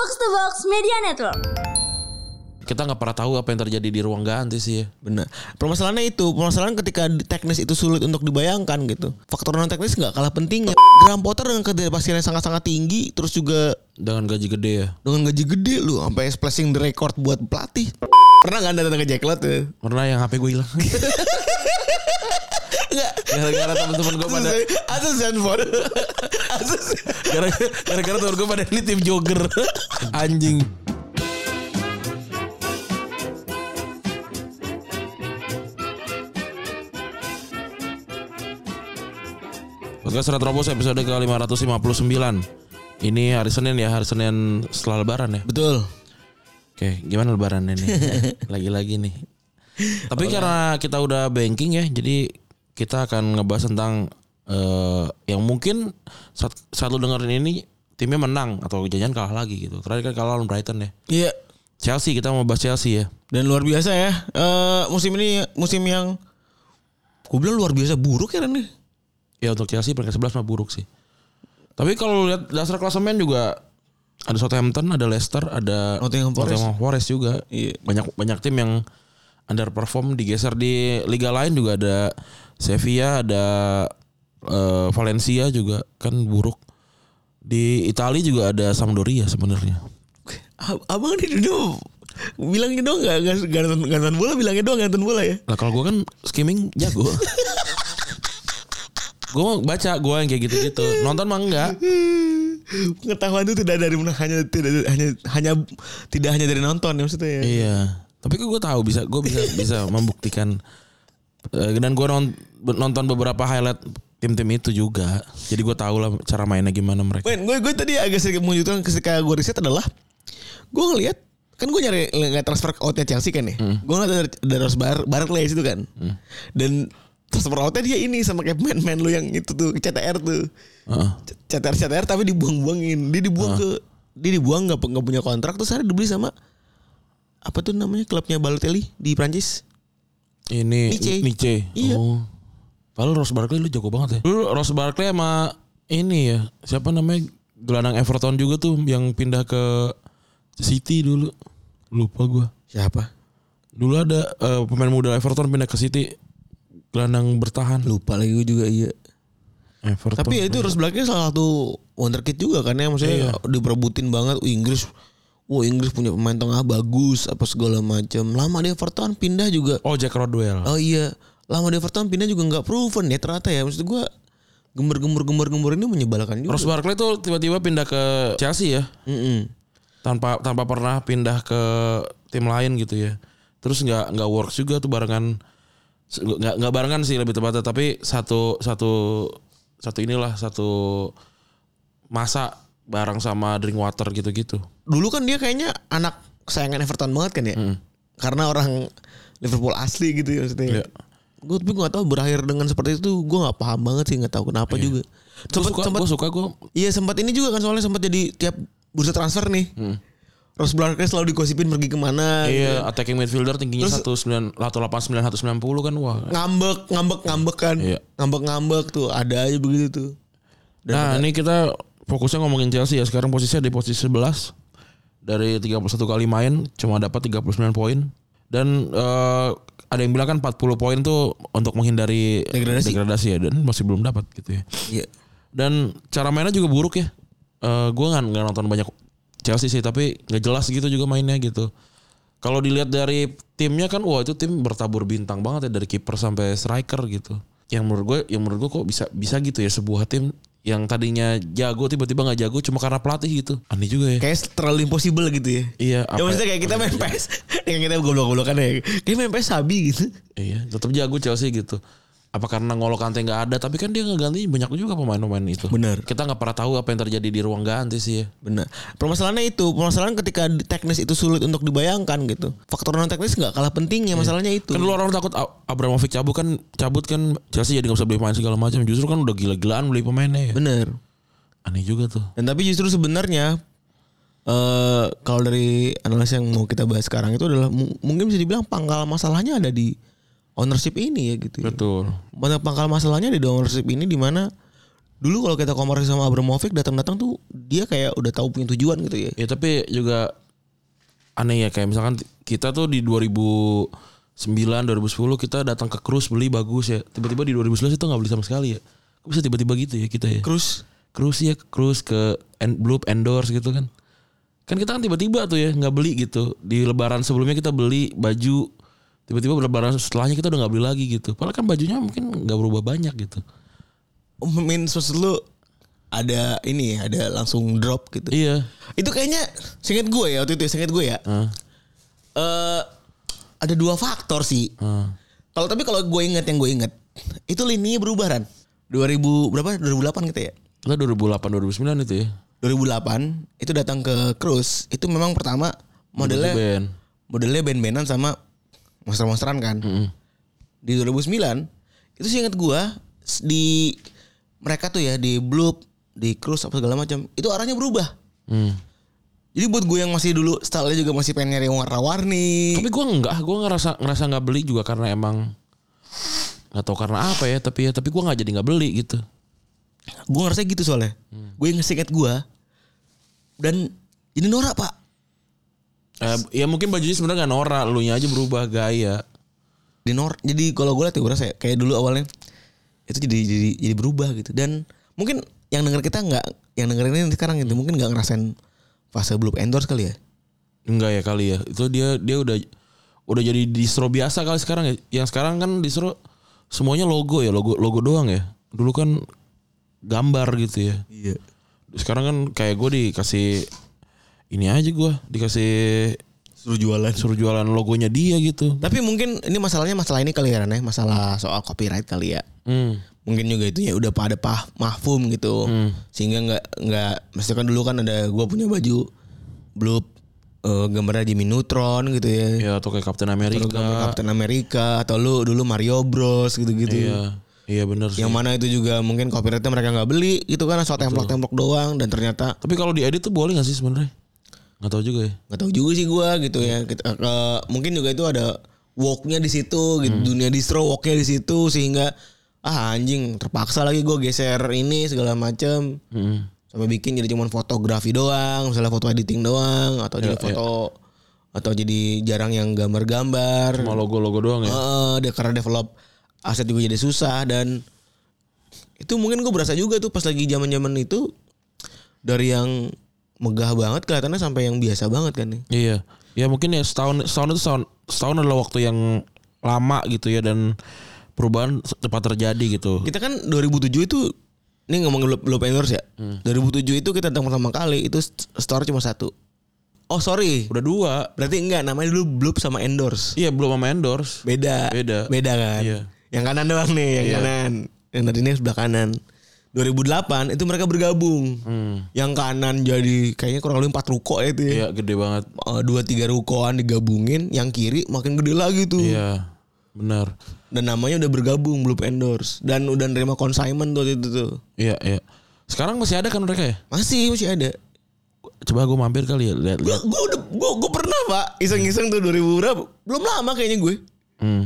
Box to Box Media Network. Kita nggak pernah tahu apa yang terjadi di ruang ganti sih ya. Benar. Permasalahannya itu, permasalahan ketika teknis itu sulit untuk dibayangkan gitu. Faktor non teknis nggak kalah pentingnya. Graham Potter dengan yang sangat-sangat tinggi, terus juga Dengan gaji gede ya. dengan gaji gede lu sampai splashing the record buat pelatih. Pernah nggak anda datang ke Jack Lot tuh? Pernah yang HP gue hilang. Enggak. Gara-gara teman-teman gue pada Asus handphone. Asus. gara- gara-gara teman gue pada ini tim jogger. Anjing. Podcast Serat Robos episode ke-559 Ini hari Senin ya Hari Senin setelah lebaran ya Betul. Oke gimana lebaran ini Lagi-lagi nih Tapi karena kita udah banking ya Jadi kita akan ngebahas tentang eh, Yang mungkin saat, saat lu dengerin ini Timnya menang Atau jangan kalah lagi gitu Terakhir kan kalah lawan Brighton ya Iya. Chelsea kita mau bahas Chelsea ya Dan luar biasa ya. Eh musim ini musim yang gue bilang luar biasa buruk ya nih. Ya untuk Chelsea peringkat 11 mah buruk sih Tapi kalau lihat dasar klasemen juga ada Southampton, ada Leicester, ada Nottingham Forest. Nottingham Forest juga. Iya. Banyak banyak tim yang underperform digeser di liga lain juga ada Sevilla, ada eh, Valencia juga kan buruk. Di Italia juga ada Sampdoria sebenarnya. Ab- Abang di dunia bilangnya doang gak, gak, gak, nonton, gak nonton bola bilangnya doang gak nonton bola ya Lah kalau gue kan skimming jago. gue baca gue yang kayak gitu-gitu. Nonton mah enggak. pengetahuan itu tidak dari hanya tidak hanya hanya tidak hanya dari nonton ya maksudnya ya Iya. Tapi gue tahu bisa gue bisa bisa membuktikan Eh, dan gue nonton beberapa highlight tim-tim itu juga. Jadi gue tahu lah cara mainnya gimana mereka. Men, gue gue tadi agak sedikit melanjutkan ketika gue riset adalah gue ngelihat kan gue nyari ngeliat transfer outnya Chelsea kan ya. Gue ngeliat dari, dari Ross Bar Barkley itu kan. Dan transfer outnya dia ini sama kayak pemain-pemain lu yang itu tuh CTR tuh. Heeh. CTR CTR tapi dibuang-buangin. Dia dibuang ke dia dibuang nggak nggak punya kontrak terus akhirnya dibeli sama apa tuh namanya klubnya Balotelli di Prancis. Ini Nice. Nice. Iya. Oh. Padahal Ross Barkley lu jago banget ya. Lu Ross Barkley sama ini ya. Siapa namanya? Gelandang Everton juga tuh yang pindah ke City dulu. Lupa gue. Siapa? Dulu ada eh, pemain muda Everton pindah ke City. Gelandang bertahan. Lupa lagi gue juga iya. Everton. Tapi ya itu Ross Barkley salah satu wonderkid juga kan ya maksudnya Iya. diperebutin banget Inggris. Wah Inggris punya pemain tengah bagus apa segala macam. Lama di Everton pindah juga. Oh Jack Rodwell. Oh iya, lama di Everton pindah juga nggak proven ya ternyata ya. Maksud gua gembar-gembar gembar-gembar ini menyebalkan juga. Ross Barkley tuh tiba-tiba pindah ke Chelsea ya. Mm-mm. tanpa tanpa pernah pindah ke tim lain gitu ya terus nggak nggak works juga tuh barengan nggak nggak barengan sih lebih tepatnya tapi satu satu satu inilah satu masa bareng sama Drinkwater gitu-gitu Dulu kan dia kayaknya anak kesayangan Everton banget kan ya. Karena orang Liverpool asli gitu ya maksudnya. Iya. Gue tapi gue gak tahu berakhir dengan seperti itu. Gue nggak paham banget sih nggak tahu kenapa juga. gue Sempat suka sempat gue suka gue Iya sempat ini juga kan soalnya sempat jadi tiap bursa transfer nih. Ross Barkley selalu digosipin pergi ke mana. gitu. iya attacking midfielder tingginya satu sembilan satu delapan sembilan satu sembilan puluh kan wah Ngambek, ngambek, ngambek kan. Iya. Ngambek, ngambek tuh ada aja begitu tuh. nah ini kita fokusnya ngomongin Chelsea ya sekarang posisinya di posisi 11 dari 31 kali main cuma dapat 39 poin. Dan eh, ada yang bilang kan 40 poin tuh untuk menghindari Degradasi. ya dan masih belum dapat gitu ya. Iya. dan cara mainnya juga buruk ya. Eh gue nggak nggak nonton banyak Chelsea sih tapi nggak jelas gitu juga mainnya gitu. Kalau dilihat dari timnya kan wah itu tim bertabur bintang banget ya dari kiper sampai striker gitu. Yang menurut gue yang menurut gue kok bisa bisa gitu ya sebuah tim yang tadinya jago tiba-tiba nggak jago cuma karena pelatih gitu. Aneh juga ya. Kayak terlalu impossible gitu ya. iya Ya maksudnya kayak kita main PES Yang kita goblok-goblokan ya. Kayak main PES sabi gitu. Iya tetap jago Chelsea gitu apa karena ngolo kante nggak ada tapi kan dia ngeganti banyak juga pemain-pemain itu Benar. kita nggak pernah tahu apa yang terjadi di ruang ganti sih ya Benar. Permasalahannya itu, permasalahan ketika teknis itu sulit untuk dibayangkan gitu. Faktor non teknis nggak kalah pentingnya masalahnya itu. Kan lu orang takut Abramovich cabut kan cabut kan Chelsea jadi nggak bisa beli pemain segala macam. Justru kan udah gila-gilaan beli pemainnya ya. Bener. Aneh juga tuh. Dan tapi justru sebenarnya eh kalau dari analis yang mau kita bahas sekarang itu adalah mu- mungkin bisa dibilang pangkal masalahnya ada di ownership ini ya gitu. Ya. Betul. Banyak pangkal masalahnya di ownership ini di mana dulu kalau kita komersi sama Abramovich datang-datang tuh dia kayak udah tahu punya tujuan gitu ya. Ya tapi juga aneh ya kayak misalkan kita tuh di 2009 2010 kita datang ke cruise beli bagus ya. Tiba-tiba di 2011 itu nggak beli sama sekali ya. Kok bisa tiba-tiba gitu ya kita ya? Terus Cruise ya cruise ke en, Bloop endorse gitu kan. Kan kita kan tiba-tiba tuh ya nggak beli gitu. Di lebaran sebelumnya kita beli baju tiba-tiba lebaran setelahnya kita udah nggak beli lagi gitu. Padahal kan bajunya mungkin nggak berubah banyak gitu. main maksud lu ada ini ya, ada langsung drop gitu. Iya. Itu kayaknya singkat gue ya waktu itu, singkat gue ya. Hah? Eh ada dua faktor sih. Hah. Kalau tapi kalau gue inget yang gue inget itu lininya berubah kan. 2000 berapa? 2008 gitu ya. Kita 2008 2009 itu ya. 2008 itu datang ke Cruise itu memang pertama modelnya Band. modelnya band-bandan sama monster-monsteran kan. Mm-mm. Di 2009 itu sih inget gua s- di mereka tuh ya di Bloop, di Cruise apa segala macam. Itu arahnya berubah. Hmm. Jadi buat gue yang masih dulu stylenya juga masih pengen nyari warna-warni. Tapi gue enggak, gue ngerasa ngerasa nggak beli juga karena emang nggak tahu karena apa ya. Tapi ya tapi gue nggak jadi nggak beli gitu. Gue ngerasa gitu soalnya. Gue yang inget gua dan ini norak pak. Eh, ya mungkin bajunya sebenarnya nggak norak, lu nya aja berubah gaya. Di nor jadi kalau gue liat ya gue rasa ya, kayak dulu awalnya itu jadi jadi jadi berubah gitu dan mungkin yang denger kita nggak yang dengerin ini sekarang gitu mungkin nggak ngerasain fase belum endorse kali ya. Enggak ya kali ya. Itu dia dia udah udah jadi distro biasa kali sekarang ya. Yang sekarang kan distro semuanya logo ya, logo logo doang ya. Dulu kan gambar gitu ya. Iya. Sekarang kan kayak gue dikasih ini aja gue dikasih Suruh jualan. suruh jualan logonya dia gitu. Tapi mungkin ini masalahnya masalah ini kali ya Ran, ya, masalah soal copyright kali ya. Hmm. Mungkin juga itu ya udah pada pah mahfum gitu. Sehingga nggak nggak mesti kan dulu kan ada gua punya baju blue eh, gambarnya Jimmy Neutron gitu ya. Ya atau kayak Captain Atau America. gambar Captain America atau lu dulu Mario Bros gitu-gitu. Iya. Iya benar sih. Yang mana itu juga mungkin copyrightnya mereka nggak beli gitu kan asal templok-templok doang dan ternyata Tapi kalau diedit tuh boleh gak sih sebenarnya? Nggak tahu juga ya. nggak tahu juga sih gua gitu ya. Kita, eh, mungkin juga itu ada walknya di situ gitu dunia distro walknya di situ sehingga ah anjing terpaksa lagi gue geser ini segala macem Hmm. sampai bikin jadi cuma fotografi doang misalnya foto editing doang atau jadi Ya, foto atau jadi jarang yang gambar-gambar Cuma logo-logo doang ya. Heeh, dia karena develop aset juga jadi susah dan itu mungkin gue berasa juga tuh pas lagi zaman-zaman itu dari yang megah banget kelihatannya sampai yang biasa banget kan nih. Iya. Ya mungkin ya setahun setahun itu setahun, setahun adalah waktu yang lama gitu ya dan perubahan cepat terjadi gitu. Kita kan 2007 itu ini ngomong belum belum endorse ya. 2007 itu kita datang pertama kali itu st- store cuma satu. Oh sorry, Udah dua. berarti enggak namanya dulu Bloop sama endorse. Iya belum sama endorse. Beda. Beda. Beda kan. Iya. Yang kanan doang nih, yang Iya. kanan. Yang tadi ini sebelah kanan. 2008 itu mereka bergabung. Hmm. Yang kanan jadi kayaknya kurang lebih 4 ruko ya itu ya. Iya gede banget. Eh, Dua tiga rukoan digabungin, yang kiri makin gede lagi tuh. Iya. Benar. Dan namanya udah bergabung belum endorse dan udah nerima consignment tuh itu tuh. Iya iya. Sekarang masih ada kan mereka ya? Masih masih ada. Coba gue mampir kali ya lihat Gue lihat. gue udah gue gue pernah pak iseng-iseng tuh 2000 berapa? Belum lama kayaknya gue. Hmm.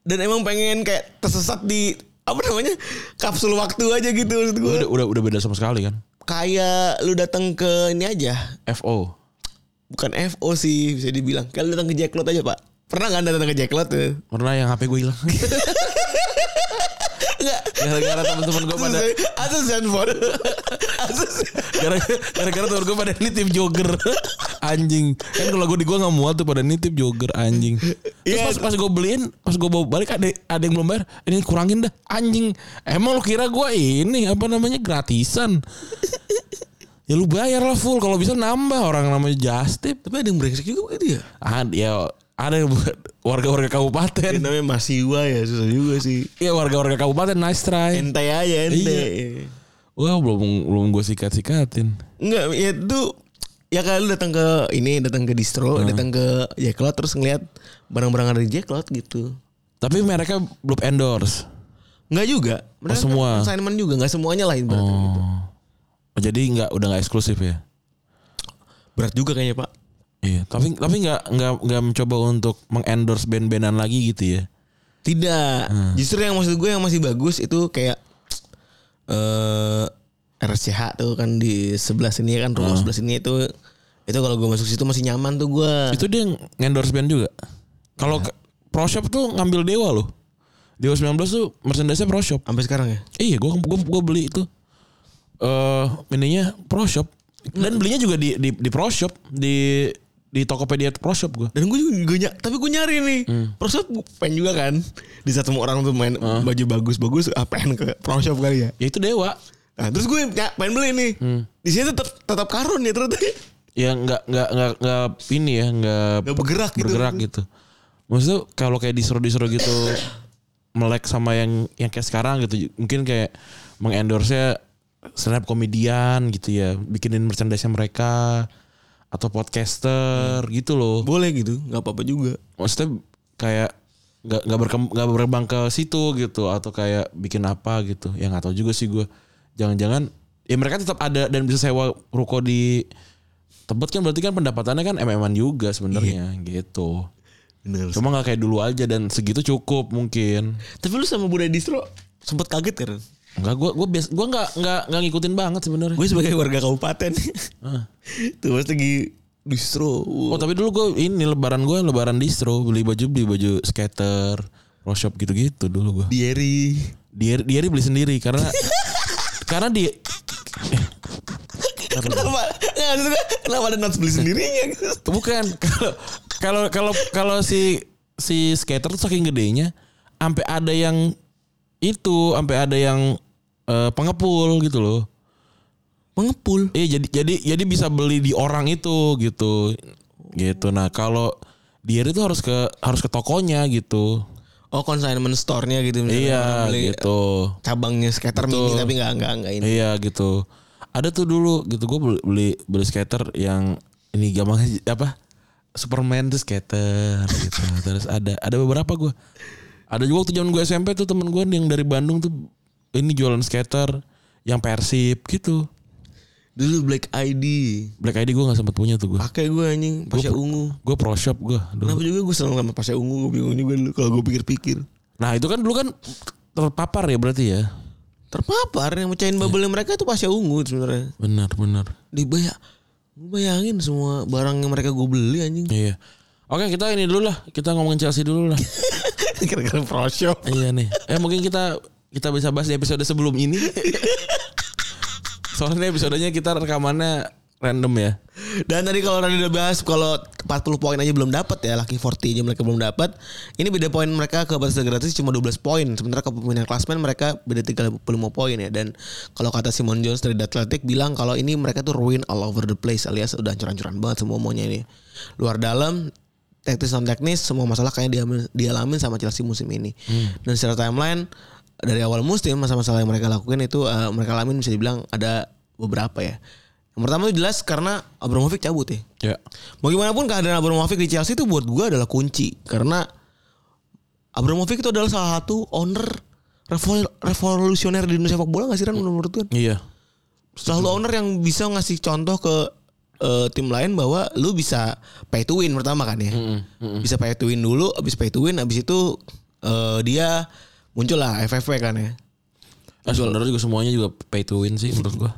Dan emang pengen kayak tersesat di apa namanya kapsul waktu aja gitu maksud gue. Udah, udah udah beda sama sekali kan. Kayak lu datang ke ini aja, FO. bukan FO sih bisa dibilang. Kalau datang ke Jacklot aja pak. Pernah nggak anda datang ke Jacklot? Pernah yang HP gue hilang. Gara-gara teman-teman gue pada Asus handphone. Asus. gara-gara gara-gara temen gue pada nitip jogger anjing. Kan kalau gue di gue nggak muat tuh pada nitip jogger anjing. Terus Iya. pas pas gue beliin pas gue bawa balik ada ada yang belum bayar. Ini kurangin dah anjing. Emang lu kira gue ini apa namanya gratisan? Ya lu bayar lah full. Kalau bisa nambah orang namanya Justip Tapi ada yang brengsek juga gitu ya. ada ya ada buat warga-warga kabupaten namanya Mas Iwa ya susah juga sih. Iya warga-warga kabupaten nice try Ente aja ente. Iya. Wah belum belum gue sikat-sikatin Enggak, ya itu ya kalau datang ke ini datang ke distro, datang ke Jacklot terus ngeliat barang-barang dari Jacklot gitu. Tapi mereka belum endorse Enggak juga. Mereka Oh, semua. Consignment juga enggak semuanya lain berat gitu. Oh, jadi nggak udah nggak eksklusif ya? Berat juga kayaknya, Pak. Iya. Tapi tapi nggak nggak nggak mencoba untuk mengendorse band-bandan lagi gitu ya? Tidak. Justru yang maksud gue yang masih bagus itu kayak eh RSCH tuh kan di sebelah sini kan rumah sebelah sini itu itu kalau gue masuk situ masih nyaman tuh gue. Itu dia ngendorse band juga. Kalau ke- Pro Shop tuh ngambil Dewa loh. Dewa 19 tuh merchandise-nya Pro Shop. Sampai sekarang ya. Iya, gua gua, gua beli itu. Eh, ininya Pro Shop. Dan belinya juga di di, di Pro Shop, di di Tokopedia Pro Shop gua. Dan gue juga gue ny- tapi gue nyari nih. Pro Shop gue pengen juga kan. Di saat semua orang tuh main baju bagus-bagus, ah, pengen ke Pro Shop kali ya. Ya itu Dewa. Nah, terus gue ny- pengen beli nih. Di sini tetap tetap karun ya ternyata. Ya nggak nggak nggak nggak ini ya, nggak Gak bergerak gitu. bergerak gitu. Maksudnya kalau kayak disuruh-disuruh gitu melek sama yang yang kayak sekarang gitu. Mungkin kayak mengendorse stand up komedian gitu ya, bikinin merchandise mereka atau podcaster gitu loh. Boleh gitu, nggak apa-apa juga. Maksudnya kayak nggak nggak berkembang nggak berkembang ke situ gitu atau kayak bikin apa gitu. Ya nggak tahu juga sih gue. Jangan-jangan ya mereka tetap ada dan bisa sewa ruko di Tebet kan berarti kan pendapatannya kan MM-an juga sebenarnya gitu. Bener. Cuma nggak kayak dulu aja dan segitu cukup mungkin. Tapi lu sama Bunda Distro sempet kaget kan? Enggak gue gue bias gue nggak nggak nggak ngikutin banget sebenarnya. Gue sebagai warga kabupaten. Ah. Tuh pas lagi distro. Oh tapi dulu gue ini lebaran gue lebaran distro beli baju beli baju skater, pro shop gitu-gitu dulu gue. Dieri. Dia dia beli sendiri karena karena dia Kenapa? Kenapa ada nuts beli sendirinya bukan kalau kalau kalau kalau si si skater tuh saking gedenya sampai ada yang itu sampai ada yang eh, pengepul gitu loh. Mengepul. Iya jadi jadi jadi bisa beli di orang itu gitu. Gitu. Nah, kalau dia itu harus ke harus ke tokonya gitu. Oh consignment store-nya gitu misalnya Iya gitu. cabangnya skater mini tapi nggak nggak nggak ini. Iya gitu. Ada tuh dulu gitu gue beli, beli beli skater yang ini gampang apa? Superman tuh skater gitu. Terus ada ada beberapa gue. Ada juga waktu zaman gue SMP tuh temen gue yang dari Bandung tuh ini jualan skater yang Persib gitu. Dulu Black ID. Black ID gue gak sempet punya tuh gue. Pakai gue anjing Pasha ungu. Gue pro shop gue. Kenapa juga gue seneng sama Pasha ungu gue bingung juga dulu kalau gue pikir-pikir. Nah itu kan dulu kan terpapar ya berarti ya. Terpapar yang mecahin bubble mereka itu Pasha ungu sebenarnya. Benar benar. Dibayar. Gue bayangin semua barang yang mereka gue beli anjing. Iya. Oke kita ini dulu lah. Kita ngomongin Chelsea dulu lah. Kira-kira pro shop. iya nih. Eh mungkin kita kita bisa bahas di episode sebelum ini. Soalnya episodenya kita rekamannya random ya. Dan tadi kalau Randy udah bahas kalau 40 poin aja belum dapat ya, Lucky 40 aja mereka belum dapat. Ini beda poin mereka ke batas gratis cuma 12 poin. Sementara ke pemilihan klasmen mereka beda 35 poin ya. Dan kalau kata Simon Jones dari The Athletic bilang kalau ini mereka tuh ruin all over the place alias udah hancur-hancuran banget semua maunya ini. Luar dalam teknis non teknis semua masalah kayaknya diamin, dialamin sama Chelsea musim ini. Dan secara timeline dari awal musim masa-masalah yang mereka lakukan itu eh, mereka alamin bisa dibilang ada beberapa ya. Yang pertama itu jelas karena Abramovich cabut ya. Ya. Mau gimana pun keadaan Abramovich di Chelsea itu buat gue adalah kunci karena Abramovich itu adalah salah satu owner revol- revolusioner di Indonesia sepak bola gak sih Ran menurut gue? Iya. Salah satu owner yang bisa ngasih contoh ke eh, tim lain bahwa lu bisa pay to win pertama kan ya. Bisa pay to win dulu, abis pay to win, abis itu eh, dia muncul lah FFP kan ya. Eh, sebenarnya juga semuanya juga pay to win sih menurut gua.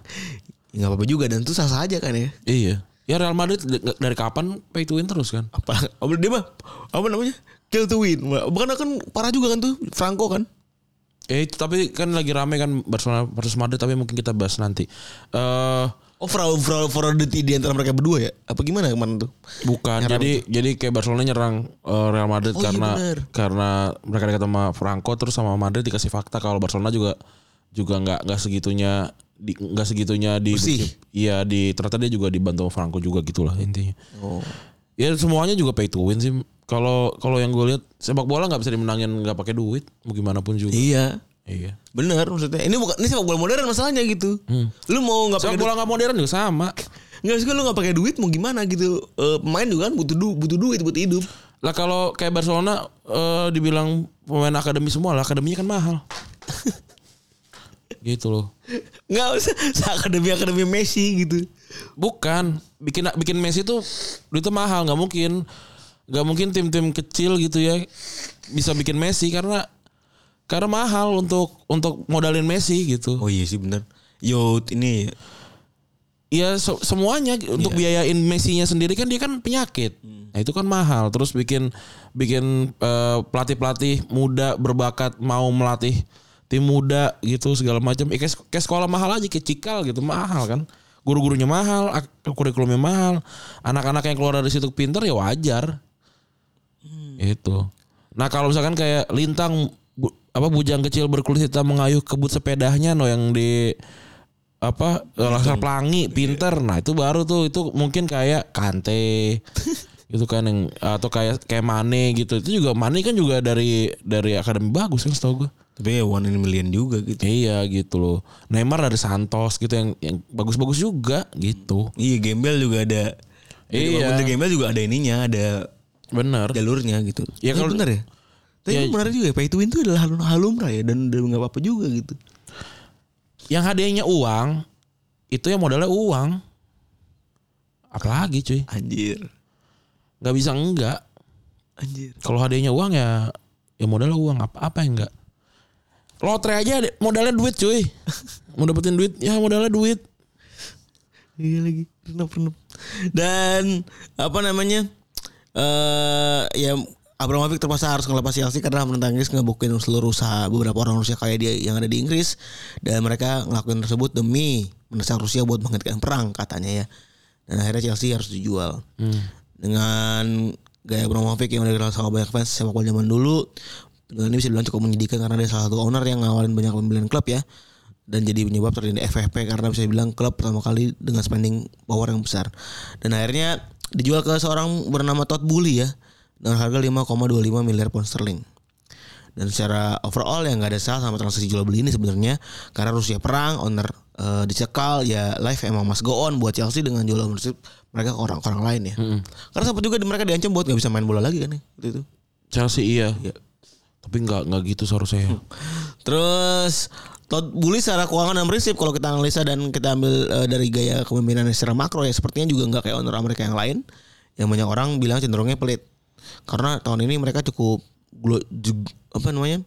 Ya, nggak apa-apa juga dan itu sah sah aja kan ya. iya. Ya Real Madrid dari kapan pay to win terus kan? Apa, apa dia mah apa namanya? Kill to win. Bukan kan parah juga kan tuh Franco kan? Eh tapi kan lagi rame kan Barcelona versus Madrid tapi mungkin kita bahas nanti. Eh Oh fraud fraud fraudity di antara mereka berdua ya? Apa gimana kemarin tuh? bukan jadi jadi kayak Barcelona nyerang eh, Real Madrid Oh, iya karena bener. karena mereka dekat sama Franco terus sama Madrid dikasih fakta kalau Barcelona juga juga nggak nggak segitunya di nggak segitunya di iya di ternyata dia juga dibantu sama Franco juga gitulah intinya. Oh. Ya semuanya juga pay to win sih. Kalau kalau yang gue lihat sepak bola nggak bisa dimenangin nggak pakai duit, mau gimana pun juga. Iya. Iya. Bener maksudnya. Ini bukan ini sepak bola modern masalahnya gitu. Lu mau nggak pakai bola nggak modern juga sama. Nggak sih lu nggak pakai duit mau gimana gitu. Eh, pemain juga kan butuh du butuh duit buat hidup. Lah kalau kayak Barcelona eh, dibilang pemain akademi semua lah, akademinya kan mahal. gitu loh. Nggak usah akademi akademi Messi gitu. Bukan, bikin bikin Messi tuh duitnya mahal, nggak mungkin. nggak mungkin tim-tim kecil gitu ya bisa bikin Messi karena Karena mahal untuk untuk modalin Messi gitu. Oh iya sih bener. Yo ini Iya se- semuanya untuk biayain Messi-nya sendiri kan dia kan penyakit. Nah itu kan mahal. Terus bikin bikin eh, pelatih-pelatih muda berbakat mau melatih tim muda gitu segala macam. Eh, kayak, kayak sekolah mahal aja kayak cikal gitu mahal kan. Guru-gurunya mahal, kurikulumnya mahal. Anak-anak yang keluar dari situ pinter ya wajar. Itu. Nah kalau misalkan kayak lintang apa bujang kecil berkulit hitam mengayuh kebut sepedanya no yang di apa laskar pelangi pinter nah itu baru tuh itu mungkin kayak kante gitu kan yang atau kayak kayak Mane gitu itu juga Mane kan juga dari dari akademi bagus kan setahu gue tapi ya one in million juga gitu. iya gitu loh Neymar dari Santos gitu yang yang bagus-bagus juga gitu Iya Gembel juga ada. Iya. Gembel juga ada ininya, ada bener jalurnya gitu. Ya, kalau- bener ya. Tapi Ya- benar juga ya, pay to win itu adalah hal halumrah ya dan dan nggak apa-apa juga gitu. yang hadiahnya uang itu yang modalnya uang apalagi cuy Anjir. nggak bisa enggak Anjir. kalau hadiahnya uang ya ya modalnya uang apa apa yang enggak lotre aja modalnya duit cuy mau dapetin duit ya modalnya duit Iya lagi. Renep renep. Dan apa namanya? Eh ya Abramovich terpaksa harus ngelepas Chelsea karena pemerintah Inggris ngebukin seluruh usaha beberapa orang Rusia kaya dia yang ada di Inggris dan mereka ngelakuin tersebut demi mendesak Rusia buat menghentikan perang katanya ya. Dan akhirnya Chelsea harus dijual. Dengan gaya Abramovich yang udah dikenal sama banyak fans sepak bola zaman dulu, dengan ini bisa dibilang cukup menyedihkan karena dia salah satu owner yang ngawalin banyak pembelian klub ya dan jadi penyebab terjadi FFP karena bisa dibilang klub pertama kali dengan spending power yang besar. Dan akhirnya dijual ke seorang bernama Todd Boehly ya dengan harga 5,25 miliar pound sterling. Dan secara overall ya nggak ada salah sama transaksi jual beli ini sebenarnya karena Rusia perang, owner eh, dicekal ya life emang must go on buat Chelsea dengan jual ownership mereka ke orang-orang lain ya. Karena sempat juga di- mereka diancam buat nggak bisa main bola lagi kan ya itu. Chelsea iya Ya. tapi nggak nggak gitu seharusnya Terus Todd Bully secara keuangan dan prinsip kalau kita analisa dan kita ambil eh, dari gaya kepemimpinan secara makro ya sepertinya juga nggak kayak owner Amerika yang lain yang banyak orang bilang cenderungnya pelit karena tahun ini mereka cukup apa namanya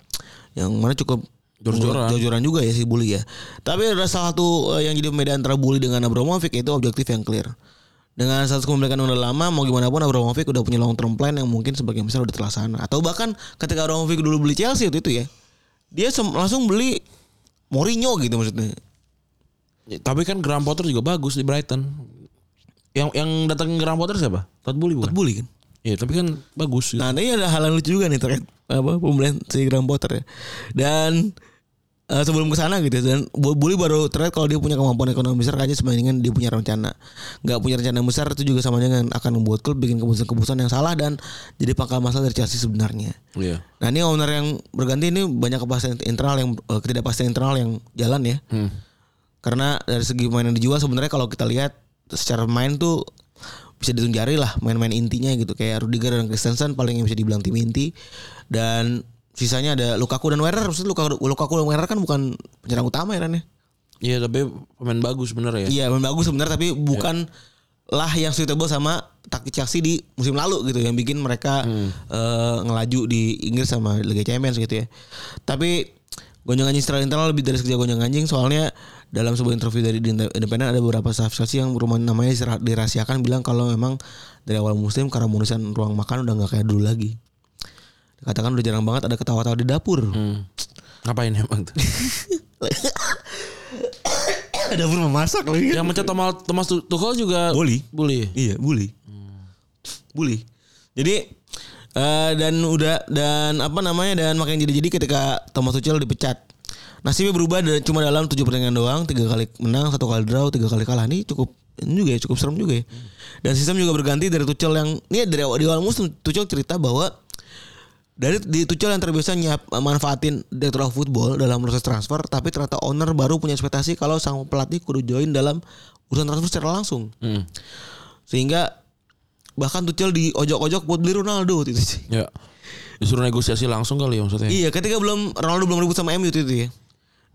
yang mana cukup Jor-joran. jor-joran juga ya si Bully ya. Tapi ada salah satu eh, yang jadi pembeda antara Bully dengan Abramovich itu objektif yang clear. Dengan status kepemilikan udah lama mau gimana pun Abramovich udah punya long term plan yang mungkin sebagian besar udah terlaksana. Atau bahkan ketika Abramovich dulu beli Chelsea waktu itu ya dia langsung beli Mourinho gitu maksudnya. Ya, tapi kan Graham Potter juga bagus di Brighton. Yang yang datang Graham Potter siapa? Todd Boehly bukan? Bully kan Iya tapi kan bagus gitu. nah ini ada hal yang lucu juga nih terkait apa pembelian si Graham Potter ya dan eh, sebelum ke sana gitu dan Bu- bully baru terlihat kalau dia punya kemampuan ekonomi besar kayaknya sebandingkan dia punya rencana nggak punya rencana besar itu juga sama dengan akan membuat klub bikin keputusan-keputusan yang salah dan jadi pangkal masalah dari Chelsea sebenarnya Iya. Nah ini owner yang berganti ini banyak kepastian internal yang eh, ketidakpastian internal yang jalan ya. Hmm. Karena dari segi pemain yang dijual sebenarnya kalau kita lihat secara main tuh bisa dihitung jari lah main-main intinya gitu. Kayak Rudiger dan Christensen paling yang bisa dibilang tim inti. Dan sisanya ada Lukaku dan Werner. Maksudnya Lukaku, Lukaku dan Werner kan bukan penyerang utama ya Ran ya? Iya tapi pemain bagus bener ya. iya memang bagus sebenarnya tapi bukan lah yang suitable sama taktik Chelsea di musim lalu gitu yang bikin mereka eh, ngelaju di Inggris sama Liga Champions gitu ya. Tapi gonjang anjing secara internal lebih dari sekedar gonjang anjing soalnya dalam sebuah interview dari The Independent ada beberapa staff Chelsea yang rumah namanya dirahasiakan bilang kalau memang dari awal musim keharmonisan ruang makan udah nggak kayak dulu lagi dikatakan udah jarang banget ada ketawa-tawa di dapur Hmm. Ngapain emang tuh? dapur memasak lagi yang mencet Thomas Thomas Tuchel juga Bully. Bully. Iya, bully. Bully. Jadi eh, dan udah dan apa namanya dan makin jadi-jadi ketika Thomas Tuchel dipecat. Nasibnya berubah dan cuma dalam tujuh pertandingan doang, tiga kali menang, satu kali draw, tiga kali kalah. Ini cukup ini juga ya, cukup serem juga ya. Dan sistem juga berganti dari Tuchel yang ini dari awal, di awal musim Tuchel cerita bahwa dari di Tuchel yang terbiasa nyiap manfaatin direktur of football dalam proses transfer, tapi ternyata owner baru punya ekspektasi kalau sang pelatih kudu join dalam urusan transfer secara langsung Hmm. sehingga bahkan Tuchel di ojok-ojok buat beli Ronaldo itu sih. Ya. Disuruh negosiasi langsung kali ya maksudnya. Iya, ketika belum Ronaldo belum ribut sama MU itu, itu ya.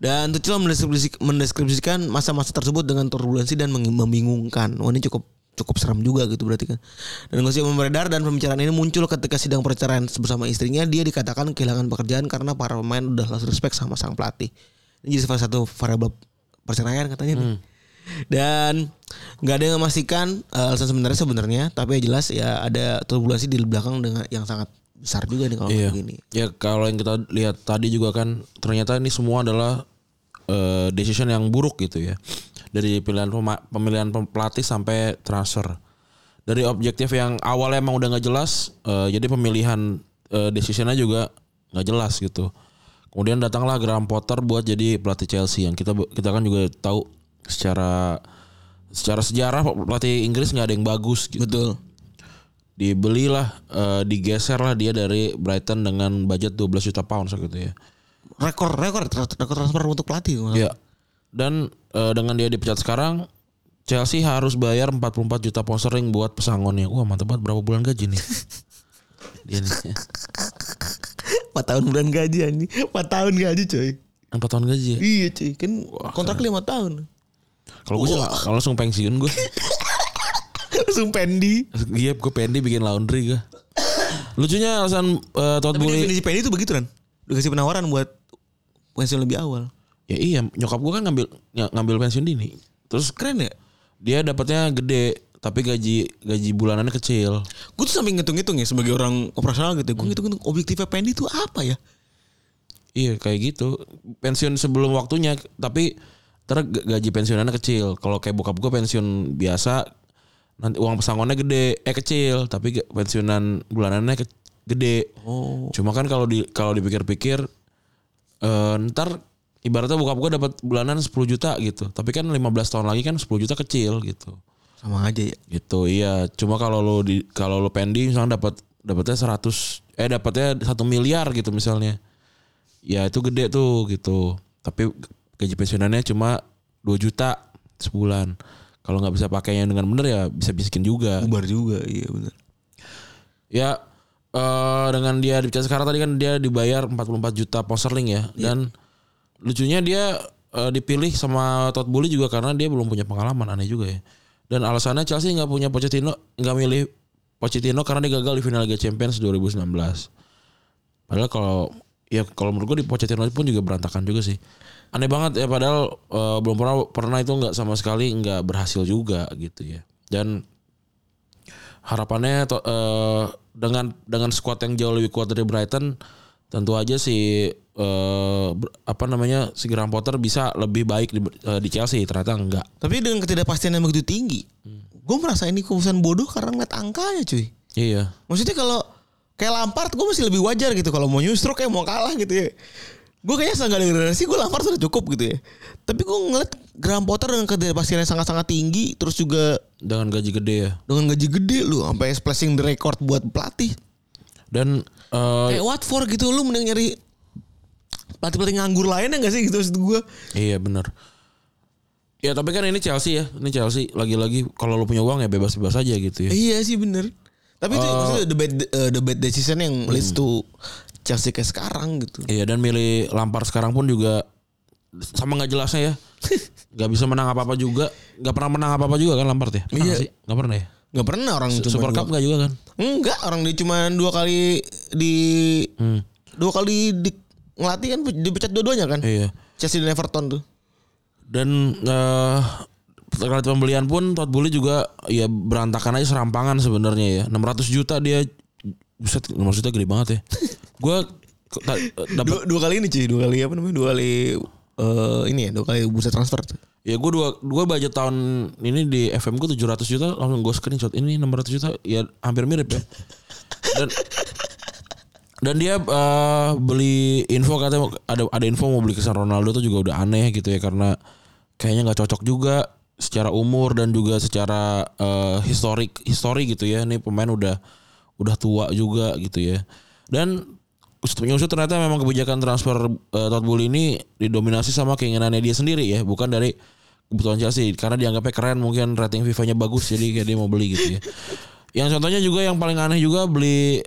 Dan Tuchel mendeskripsi- mendeskripsikan masa-masa tersebut dengan turbulensi dan membingungkan. Wah ini cukup cukup seram juga gitu berarti kan. Dan gosip beredar dan pembicaraan ini muncul ketika sidang perceraian bersama istrinya dia dikatakan kehilangan pekerjaan karena para pemain udah lost respect sama sang pelatih. Ini jadi salah satu variabel perceraian katanya nih. Dan nggak ada yang memastikan uh, alasan sebenarnya sebenarnya, tapi jelas ya ada turbulensi di belakang dengan yang sangat besar juga nih kalau Iya. kayak gini. Ya kalau yang kita lihat tadi juga kan ternyata ini semua adalah eh, decision yang buruk gitu ya. Dari pilihan pemilihan pem- pelatih sampai transfer. Dari objektif yang awalnya emang udah nggak jelas, eh, jadi pemilihan eh, decisionnya juga nggak jelas gitu. Kemudian datanglah Graham Potter buat jadi pelatih Chelsea yang kita kita kan juga tahu secara secara sejarah pelatih Inggris nggak ada yang bagus gitu Betul. dibelilah eh, digeser lah dia dari Brighton dengan budget 12 juta pound gitu ya. Rekor rekor rekor transfer untuk pelatih. Ya. Dan eh, dengan dia dipecat sekarang Chelsea harus bayar 44 juta pound sterling buat pesangonnya. Wah, mantap banget berapa bulan gaji nih? dia nih. 4 tahun bulan gaji anjing. 4 tahun gaji coy. 4 tahun gaji ya. Iya cuy, kan kontrak 5 tahun. Kalau gue kalau langsung pensiun gue. Langsung pendi. Iya, gue pendi bikin laundry gue. Lucunya alasan eh, Todd Tapi Boehly definisi pendi itu begitu kan? Dikasih penawaran buat pensiun lebih awal. Ya iya, nyokap gue kan ngambil ng- ngambil pensiun dini. Terus Keren ya? dia dapatnya gede, tapi gaji gaji bulanannya kecil. Gue tuh sampai ngitung-ngitung ya sebagai orang operasional gitu. Gue ngitung-ngitung objektifnya pendi itu apa ya? Iya kayak gitu pensiun sebelum waktunya tapi g- gaji pensiunannya kecil kalau kayak bokap gue pensiun biasa nanti uang pesangonnya gede eh kecil tapi pensiunan bulanannya ke- gede Oh. cuma kan kalau di kalau dipikir-pikir eh, ntar ibaratnya bokap gue dapat bulanan 10 juta gitu. Tapi kan 15 tahun lagi kan 10 juta kecil gitu. Sama aja ya. gitu iya. Cuma kalau lo di kalau lo pendi misalnya dapat dapatnya 100 eh dapatnya satu miliar gitu misalnya. Ya itu gede tuh gitu. Tapi gaji pensiunannya cuma 2 juta sebulan. Kalau nggak bisa pakainya dengan bener ya bisa miskin juga. Bubar juga, iya benar. ya eh dengan dia dipecat sekarang tadi kan dia dibayar 44 juta pound sterling ya. Dan lucunya dia eh, dipilih sama Todd Boehly juga karena dia belum punya pengalaman aneh juga ya. Dan alasannya Chelsea nggak punya Pochettino nggak milih Pochettino karena dia gagal di final Liga Champions 2019 padahal kalau ya kalau menurut gue di Pochettino pun juga berantakan juga sih. Aneh banget ya padahal eh, belum pernah pernah itu nggak sama sekali nggak berhasil juga gitu ya. Dan harapannya eh, dengan dengan skuad yang jauh lebih kuat dari Brighton tentu aja si ber- apa namanya si Graham Potter bisa lebih baik di, eh, di Chelsea ternyata enggak Tapi dengan ketidakpastian yang begitu tinggi, gue merasa ini keputusan bodoh karena ngeliat angkanya cuy. iya Maksudnya kalau kayak Lampard gue masih lebih wajar gitu kalau mau nyusruk kayak mau kalah gitu ya. Gue kayaknya setengah degradasi gue Lampard sudah cukup gitu ya. Tapi gue ngeliat Graham Potter dengan yang sangat-sangat tinggi terus juga dengan gaji gede ya dengan gaji gede lu sampai splashing the record buat pelatih. dan eh, Kayak Watford gitu lu mending nyari pelatih-pelatih nganggur lainnya gak sih gitu maksud gue. iya benar ya tapi kan ini Chelsea ya ini Chelsea lagi-lagi kalau lu punya uang ya bebas-bebas aja gitu ya Iya sih bener. Tapi itu maksudnya the bad, uh, the bad decision yang leads to Chelsea kayak sekarang gitu. Iya dan milih Lampard sekarang pun juga sama nggak jelasnya ya. Gak bisa menang apa-apa juga. Gak pernah menang apa-apa juga kan Lampard ya? Iya. sih? Gak pernah ya? Gak pernah orang Super Cup gak juga kan? Enggak, orang dia cuma dua kali di dua kali di ngelatih kan dipecat dua-duanya kan. Iya. Chelsea dan Everton tuh. Dan eh terkait pembelian pun Todd Boehly juga ya berantakan aja serampangan sebenarnya ya. 600 juta dia Buset 600 juta gede banget ya. Gue dapat Dua, dua kali ini cuy, dua kali apa namanya? Dua kali eh ini ya, dua kali bursa transfer tuh. Ya gue dua gue budget tahun ini di FM gue 700 juta langsung gue screenshot ini 600 juta ya hampir mirip ya. Dan dan dia eh, beli info katanya ada ada info mau beli Cristiano Ronaldo tuh juga udah aneh gitu ya karena kayaknya nggak cocok juga secara umur dan juga secara eh, historik histori gitu ya. Ini pemain udah udah tua juga gitu ya. Dan usut ternyata memang kebijakan transfer eh, Todd Boehly ini didominasi sama keinginannya dia sendiri ya, bukan dari kebutuhan Chelsea karena dianggapnya keren mungkin rating FIFA-nya bagus jadi kayak dia mau beli gitu ya. Yang contohnya juga yang paling aneh juga beli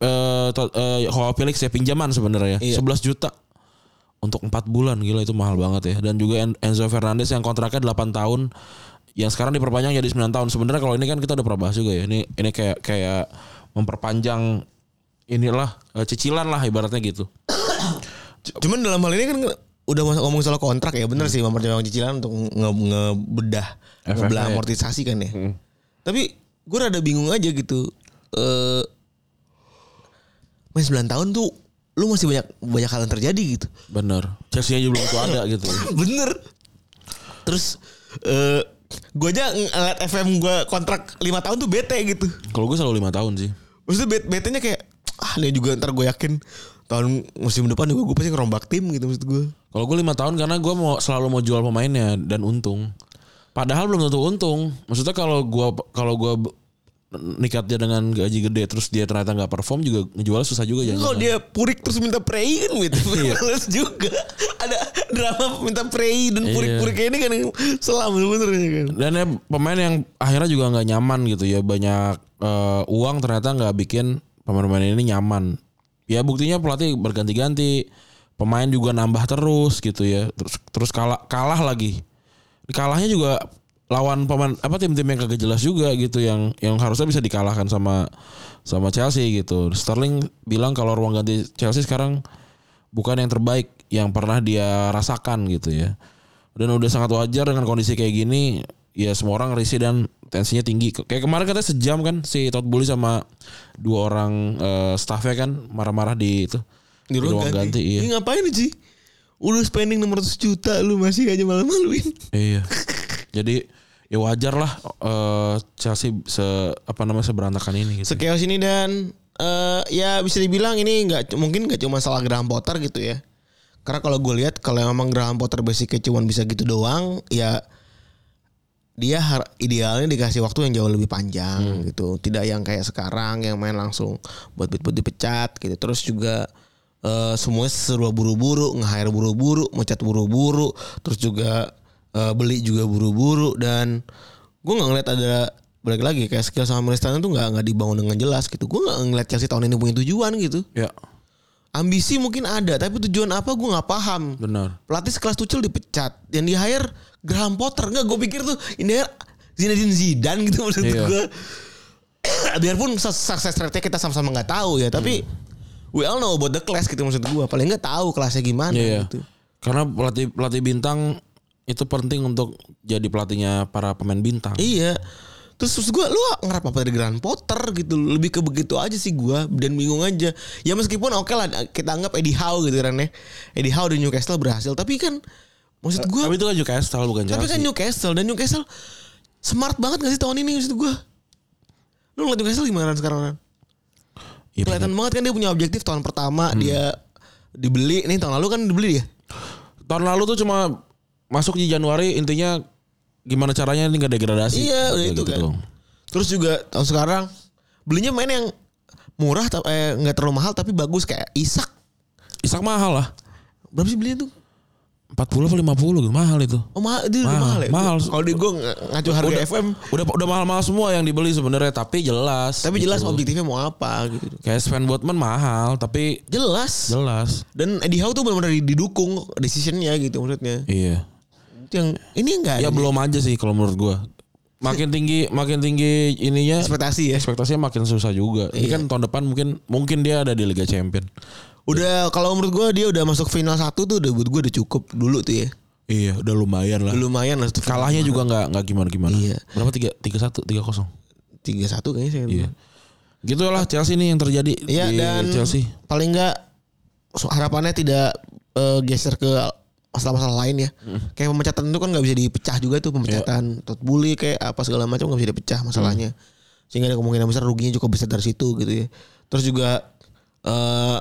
eh eh, Joao Felix ya pinjaman sebenarnya Iya. 11 juta untuk 4 bulan gila itu mahal banget ya dan juga En- Enzo Fernandez yang kontraknya 8 tahun yang sekarang diperpanjang jadi 9 tahun. Sebenarnya kalau ini kan kita udah pernah bahas juga ya. Ini ini kayak kayak memperpanjang inilah eh, cicilan lah ibaratnya gitu. Cuman dalam hal ini kan udah masuk ngomong soal kontrak ya bener sih memperpanjang cicilan untuk nge ngebedah ngebelah amortisasi kan ya. Tapi gue rada bingung aja gitu. Eh main 9 tahun tuh lu masih banyak banyak hal yang terjadi gitu. Bener. Chelsea aja belum tuh ada gitu. Bener. Terus eh gue aja ngeliat FM gue kontrak 5 tahun tuh bete gitu. Kalau gue selalu lima tahun sih. Maksudnya bet betenya kayak ah ini juga ntar gue yakin tahun musim depan juga gue pasti ngerombak tim gitu maksud gue. Kalau gue lima tahun karena gue mau selalu mau jual pemainnya dan untung. Padahal belum tentu untung. Maksudnya kalau gue kalau gue nikat dia dengan gaji gede terus dia ternyata nggak perform juga ngejual susah juga jangan. Kalau dia purik terus minta prei kan gitu. Iya. Males juga. Ada drama minta prei dan purik-purik kayak ini kan selam bener kan. Dan ya pemain yang akhirnya juga nggak nyaman gitu ya banyak eh, uang ternyata nggak bikin pemain-pemain ini nyaman. Ya buktinya pelatih berganti-ganti, pemain juga nambah terus gitu ya. Terus terus kalah kalah lagi. Kalahnya juga lawan pemain apa tim-tim yang kagak jelas juga gitu yang yang harusnya bisa dikalahkan sama sama Chelsea gitu. Sterling bilang kalau ruang ganti Chelsea sekarang bukan yang terbaik yang pernah dia rasakan gitu ya. Dan udah sangat wajar dengan kondisi kayak gini ya semua orang risih dan tensinya tinggi. Kayak kemarin katanya sejam kan si Todd Bowley sama dua orang eh, staffnya kan marah-marah di itu Di ruang ganti. iya. Ini ngapain sih? Udah spending 600 juta lu masih aja malu-maluin. Iya. Jadi ya wajar lah eh, Chelsea se apa namanya seberantakan ini gitu. Sekios ini dan eh ya bisa dibilang ini nggak mungkin nggak cuma salah Graham Potter gitu ya. Karena kalau gue lihat kalau memang Graham Potter basicnya cuma bisa gitu doang, ya dia har- idealnya dikasih waktu yang jauh lebih panjang gitu. Tidak yang kayak sekarang yang main langsung buat buat dipecat gitu. Terus juga eh semuanya serba buru-buru, nge-hire buru-buru, mecat buru-buru, terus juga eh, beli juga buru-buru dan gue nggak ngeliat ada balik lagi kayak skill sama Milestone tuh nggak nggak dibangun dengan jelas gitu. Gue nggak ngeliat Chelsea tahun ini punya tujuan gitu. Ya, Ambisi mungkin ada, tapi tujuan apa gue nggak paham. benar. Pelatih sekelas Tuchel dipecat, yang di hire Graham Potter nggak? Gue pikir tuh ini hire Zinedine Zidane gitu maksud Iya. gue. Biarpun su- sukses rate kita sama-sama nggak tahu ya, tapi we all know about the class gitu maksud gue. Paling nggak tahu kelasnya gimana Iya. gitu. Karena pelatih pelatih bintang itu penting untuk jadi pelatihnya para pemain bintang. Iya. Terus terus gue lu ngarap apa dari Graham Potter gitu lebih ke begitu aja sih gue dan bingung aja ya meskipun oke lah kita anggap Eddie Howe gitu kan ya Eddie Howe di Newcastle berhasil tapi kan maksud gue Tapi itu kan Newcastle bukan Tapi Chelsea. kan Newcastle dan Newcastle smart banget gak sih tahun ini maksud gue? Lu ngeliat Newcastle gimana sekarang? Ran? Iya, Kelihatan banget kan dia punya objektif tahun pertama dia dibeli nih tahun lalu kan dibeli dia. tahun lalu tuh cuma masuk di Januari intinya gimana caranya ini nggak degradasi. Iya, udah itu gitu kan. doang. Terus juga tahun sekarang belinya main yang murah eh nggak terlalu mahal tapi bagus kayak Isak. Isak mahal lah. Berapa sih belinya tuh? 40 apa 50 gitu mahal itu. Oh mahal, itu Mahal, mahal ya. mahal. Kalau di gue ngacu harga Udah- FM, Udah udah mahal-mahal semua yang dibeli sebenarnya tapi jelas. tapi jelas gitu. objektifnya mau apa gitu. Kayak Sven Botman mahal tapi Jelas. jelas. Dan Eddie Howe tuh benar-benar didukung decisionnya gitu maksudnya. Iya. Yang ini enggak Ya belum aja sih kalau menurut gua. Makin tinggi makin tinggi ininya ekspektasi ya. ekspektasinya makin susah juga. Ini Iya. kan tahun depan mungkin mungkin dia ada di Liga Champion. Udah kalau menurut gua dia udah masuk final satu tuh udah buat gua udah cukup dulu tuh ya. Iya, udah lumayan lah. Lumayan lah. Kalahnya juga nggak nggak gimana gimana. Iya. Berapa tiga tiga satu tiga kosong. tiga satu kayaknya saya. Iya. Gitulah Chelsea nih yang terjadi Iya di dan Chelsea. paling enggak so- harapannya tidak eh, geser ke masalah-masalah lain ya. Kayak pemecatan itu kan nggak bisa dipecah juga tuh pemecatan. Tot bully kayak apa segala macam nggak bisa dipecah masalahnya. Sehingga ada kemungkinan besar ruginya cukup besar dari situ gitu ya. Terus juga eh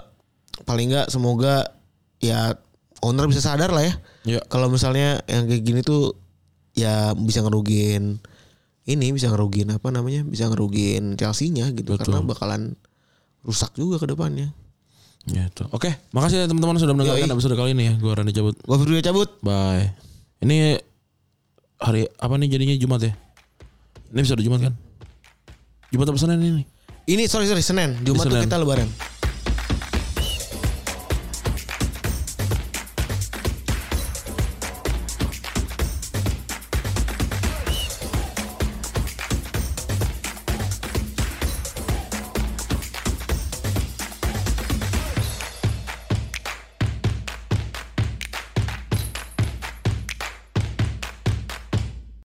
paling enggak semoga ya owner bisa sadar lah ya. Iya. Kalau misalnya yang kayak gini tuh ya bisa ngerugiin ini bisa ngerugiin apa namanya? Bisa ngerugiin Chelsea-nya gitu Betul. karena bakalan rusak juga ke depannya. Ya itu. Oke, makasih ya teman-teman sudah mendengarkan Yoi. episode kali ini ya. Gua Randy cabut. Gua Firly cabut. Bye. Ini hari apa nih jadinya Jumat ya? Ini bisa Jumat kan? Jumat apa Senin ini? Ini sorry sorry Senin. Jumat tuh Senin. kita lebaran.